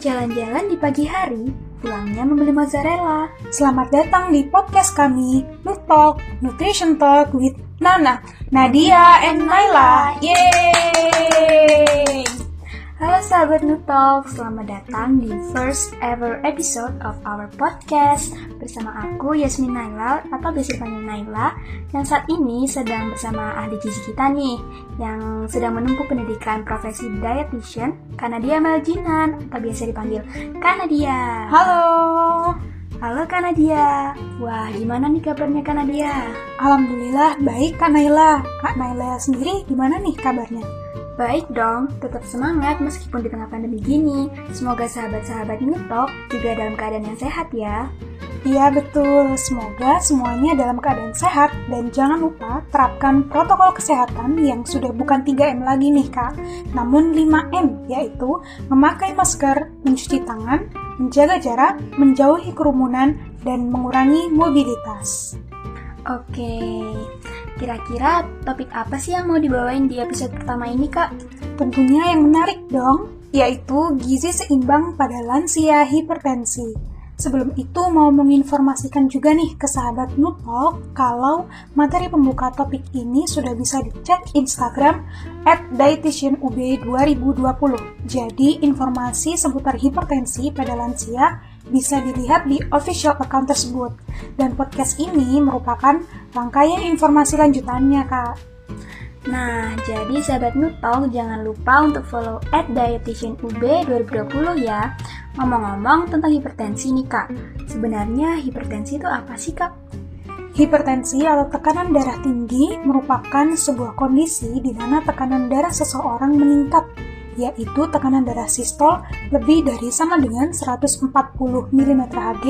jalan-jalan di pagi hari, pulangnya membeli mozzarella. Selamat datang di podcast kami, Nut Talk, Nutrition Talk with Nana, Nadia, and Naila. Yeay! Sahabat Nutalk, selamat datang di first ever episode of our podcast bersama aku Yasmin Naila atau biasa dipanggil Naila yang saat ini sedang bersama ahli gizi kita nih yang sedang menempuh pendidikan profesi dietitian Kanadia Meljinan atau biasa dipanggil Kanadia. Halo! Halo Kanadia. Wah, gimana nih kabarnya Kanadia? Alhamdulillah baik Kak Naila. Kak Naila sendiri gimana nih kabarnya? Baik dong, tetap semangat meskipun di tengah pandemi gini. Semoga sahabat-sahabat Nutalk juga dalam keadaan yang sehat ya. Iya betul, semoga semuanya dalam keadaan sehat dan jangan lupa terapkan protokol kesehatan yang sudah bukan 3M lagi nih kak, namun 5M yaitu memakai masker, mencuci tangan, menjaga jarak, menjauhi kerumunan, dan mengurangi mobilitas. Oke, kira-kira topik apa sih yang mau dibawain di episode pertama ini kak? Tentunya yang menarik dong, yaitu gizi seimbang pada lansia hipertensi. Sebelum itu mau menginformasikan juga nih ke sahabat Nutalk kalau materi pembuka topik ini sudah bisa dicek Instagram at dietitianub2020. Jadi informasi seputar hipertensi pada lansia bisa dilihat di official account tersebut. Dan podcast ini merupakan rangkaian informasi lanjutannya, Kak. Nah, jadi sahabat Nutalk jangan lupa untuk follow at dietitianub2020 ya. Ngomong-ngomong tentang hipertensi nih kak, sebenarnya hipertensi itu apa sih kak? Hipertensi atau tekanan darah tinggi merupakan sebuah kondisi di mana tekanan darah seseorang meningkat, yaitu tekanan darah sistol lebih dari sama dengan 140 mm Hg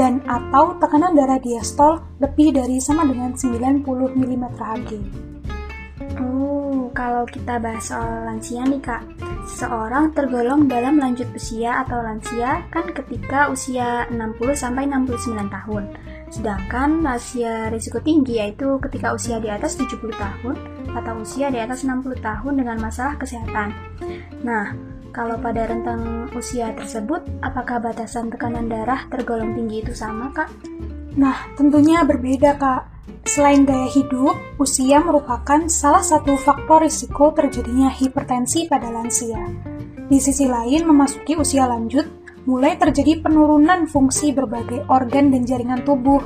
dan atau tekanan darah diastol lebih dari sama dengan 90 mm Hg. Oh, kalau kita bahas soal lansia nih kak, seseorang tergolong dalam lanjut usia atau lansia kan ketika usia 60 sampai 69 tahun. Sedangkan lansia risiko tinggi yaitu ketika usia di atas 70 tahun atau usia di atas 60 tahun dengan masalah kesehatan. Nah, kalau pada rentang usia tersebut, apakah batasan tekanan darah tergolong tinggi itu sama, Kak? Nah, tentunya berbeda, Kak. Selain gaya hidup, usia merupakan salah satu faktor risiko terjadinya hipertensi pada lansia. Di sisi lain, memasuki usia lanjut, mulai terjadi penurunan fungsi berbagai organ dan jaringan tubuh.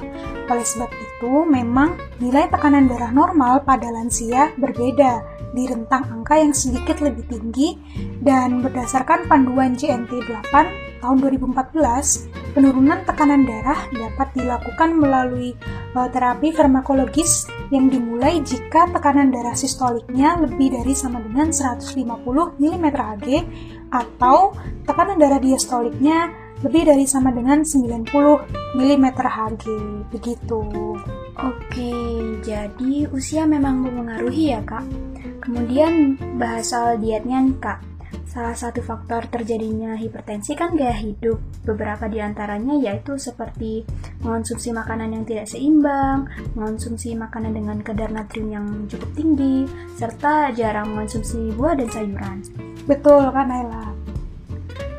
Oleh sebab itu, memang nilai tekanan darah normal pada lansia berbeda di rentang angka yang sedikit lebih tinggi dan berdasarkan panduan JNT 8 tahun 2014, penurunan tekanan darah dapat dilakukan melalui uh, terapi farmakologis yang dimulai jika tekanan darah sistoliknya lebih dari sama dengan 150 mm Hg atau tekanan darah diastoliknya lebih dari sama dengan 90 mm Hg. Begitu. Oke, jadi usia memang mempengaruhi ya kak. Kemudian bahas soal dietnya nih kak. Salah satu faktor terjadinya hipertensi kan gaya hidup. Beberapa di antaranya yaitu seperti mengonsumsi makanan yang tidak seimbang, mengonsumsi makanan dengan kadar natrium yang cukup tinggi, serta jarang mengonsumsi buah dan sayuran. Betul kan Naila?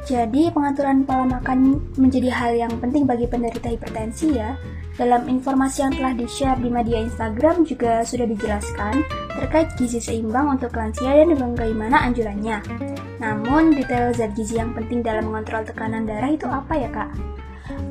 Jadi pengaturan pola makan menjadi hal yang penting bagi penderita hipertensi ya. Dalam informasi yang telah di-share di media Instagram juga sudah dijelaskan terkait gizi seimbang untuk lansia dan bagaimana anjurannya. Namun, detail zat gizi yang penting dalam mengontrol tekanan darah itu apa ya, Kak?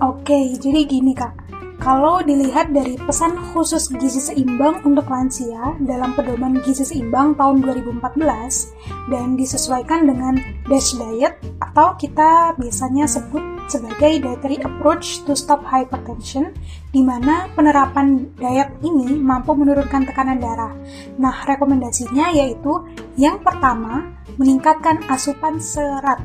Oke, jadi gini, Kak. Kalau dilihat dari pesan khusus gizi seimbang untuk lansia dalam pedoman gizi seimbang tahun 2014 dan disesuaikan dengan DASH diet atau kita biasanya sebut sebagai dietary approach to stop hypertension di mana penerapan diet ini mampu menurunkan tekanan darah. Nah, rekomendasinya yaitu yang pertama, meningkatkan asupan serat.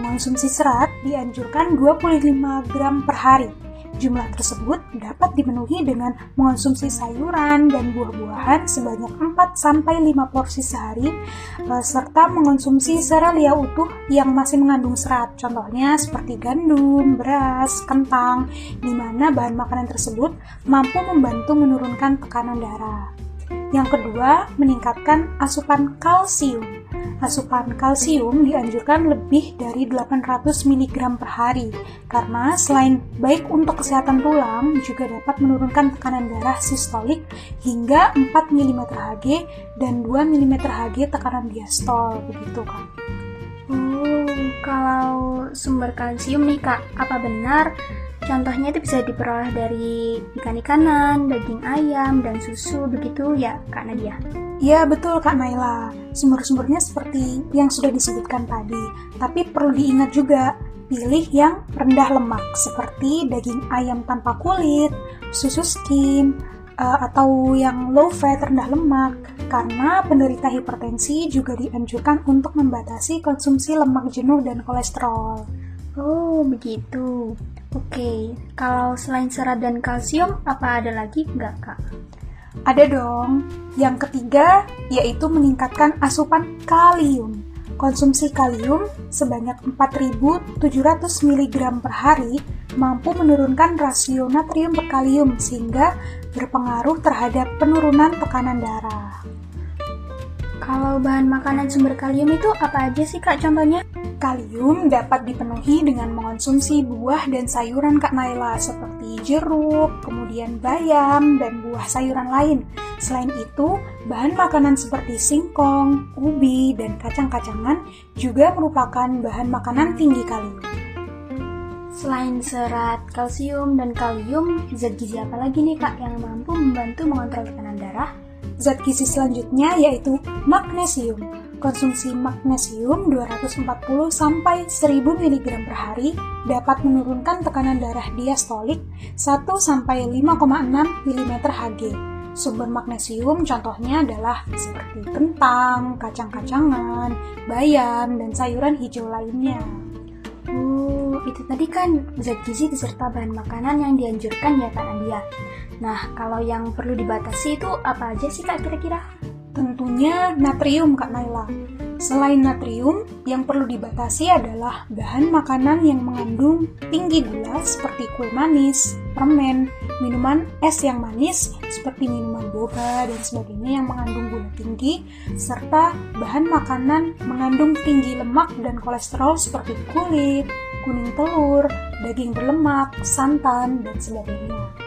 Mengonsumsi serat dianjurkan 25 gram per hari Jumlah tersebut dapat dipenuhi dengan mengonsumsi sayuran dan buah-buahan sebanyak 4-5 porsi sehari, eh, serta mengonsumsi serealia utuh yang masih mengandung serat, contohnya seperti gandum, beras, kentang, di mana bahan makanan tersebut mampu membantu menurunkan tekanan darah. Yang kedua, meningkatkan asupan kalsium. Asupan kalsium dianjurkan lebih dari 800 mg per hari karena selain baik untuk kesehatan tulang juga dapat menurunkan tekanan darah sistolik hingga 4 mm Hg dan 2 mm Hg tekanan diastol begitu kan. Oh, kalau sumber kalsium nih kak, apa benar Contohnya itu bisa diperoleh dari ikan-ikanan, daging ayam, dan susu begitu ya Kak Nadia? Ya betul Kak Naila, sumber-sumbernya seperti yang sudah disebutkan tadi. Tapi perlu diingat juga, pilih yang rendah lemak seperti daging ayam tanpa kulit, susu skim, uh, atau yang low fat rendah lemak karena penderita hipertensi juga dianjurkan untuk membatasi konsumsi lemak jenuh dan kolesterol. Oh, begitu. Oke, kalau selain serat dan kalsium, apa ada lagi nggak, Kak? Ada dong. Yang ketiga, yaitu meningkatkan asupan kalium. Konsumsi kalium sebanyak 4.700 mg per hari mampu menurunkan rasio natrium per kalium sehingga berpengaruh terhadap penurunan tekanan darah. Kalau bahan makanan sumber kalium itu apa aja sih kak contohnya? Kalium dapat dipenuhi dengan mengonsumsi buah dan sayuran Kak Naila seperti jeruk, kemudian bayam, dan buah sayuran lain. Selain itu, bahan makanan seperti singkong, ubi, dan kacang-kacangan juga merupakan bahan makanan tinggi kalium. Selain serat, kalsium, dan kalium, zat gizi apa lagi nih kak yang mampu membantu mengontrol tekanan darah? Zat gizi selanjutnya yaitu magnesium konsumsi magnesium 240 sampai 1000 mg per hari dapat menurunkan tekanan darah diastolik 1 sampai 5,6 mm Hg. Sumber magnesium contohnya adalah seperti kentang, kacang-kacangan, bayam, dan sayuran hijau lainnya. Oh, itu tadi kan zat gizi beserta bahan makanan yang dianjurkan ya Kak Nadia. Nah, kalau yang perlu dibatasi itu apa aja sih Kak kira-kira? Tentunya natrium Kak Naila. Selain natrium, yang perlu dibatasi adalah bahan makanan yang mengandung tinggi gula seperti kue manis, permen, minuman es yang manis seperti minuman boba dan sebagainya yang mengandung gula tinggi, serta bahan makanan mengandung tinggi lemak dan kolesterol seperti kulit, kuning telur, daging berlemak, santan, dan sebagainya.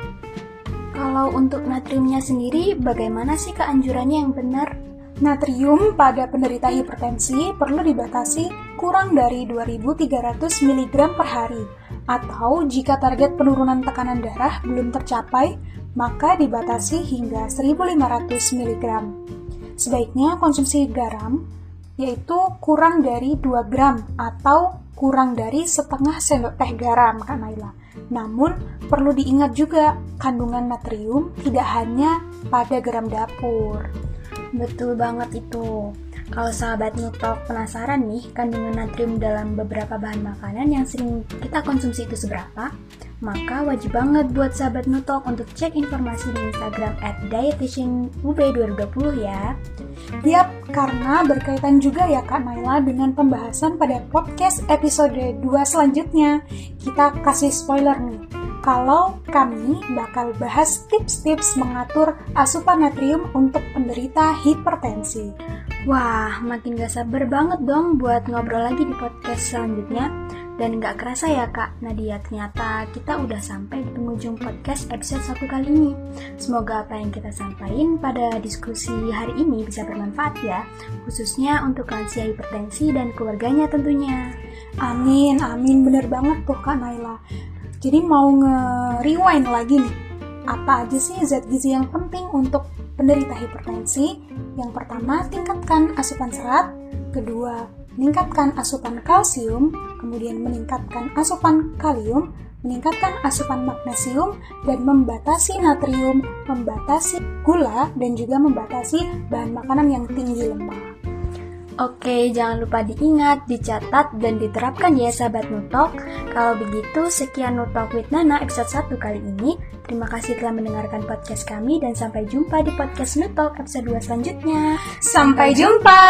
Kalau untuk natriumnya sendiri, bagaimana sih keanjurannya yang benar? Natrium pada penderita hipertensi perlu dibatasi kurang dari 2300 mg per hari atau jika target penurunan tekanan darah belum tercapai, maka dibatasi hingga 1500 mg. Sebaiknya konsumsi garam yaitu kurang dari 2 gram atau kurang dari setengah sendok teh garam, Kak Naila. Namun, perlu diingat juga kandungan natrium tidak hanya pada garam dapur. Betul banget itu. Kalau sahabat Nutok penasaran nih kandungan natrium dalam beberapa bahan makanan yang sering kita konsumsi itu seberapa, maka wajib banget buat sahabat Nutok untuk cek informasi di Instagram at dietitianub2020 ya. Yap, karena berkaitan juga ya Kak Naila dengan pembahasan pada podcast episode 2 selanjutnya. Kita kasih spoiler nih kalau kami bakal bahas tips-tips mengatur asupan natrium untuk penderita hipertensi. Wah, makin gak sabar banget dong buat ngobrol lagi di podcast selanjutnya. Dan gak kerasa ya kak, Nadia ternyata kita udah sampai di penghujung podcast episode satu kali ini. Semoga apa yang kita sampaikan pada diskusi hari ini bisa bermanfaat ya, khususnya untuk lansia hipertensi dan keluarganya tentunya. Amin, amin, bener banget tuh kak Naila. Jadi mau nge-rewind lagi nih, apa aja sih zat gizi yang penting untuk penderita hipertensi? Yang pertama, tingkatkan asupan serat. Kedua, meningkatkan asupan kalsium. Kemudian meningkatkan asupan kalium. Meningkatkan asupan magnesium dan membatasi natrium, membatasi gula, dan juga membatasi bahan makanan yang tinggi lemak. Oke, jangan lupa diingat, dicatat, dan diterapkan ya sahabat Nutok. Kalau begitu, sekian Nutok with Nana episode 1 kali ini. Terima kasih telah mendengarkan podcast kami dan sampai jumpa di podcast Nutok episode 2 selanjutnya. Sampai jumpa!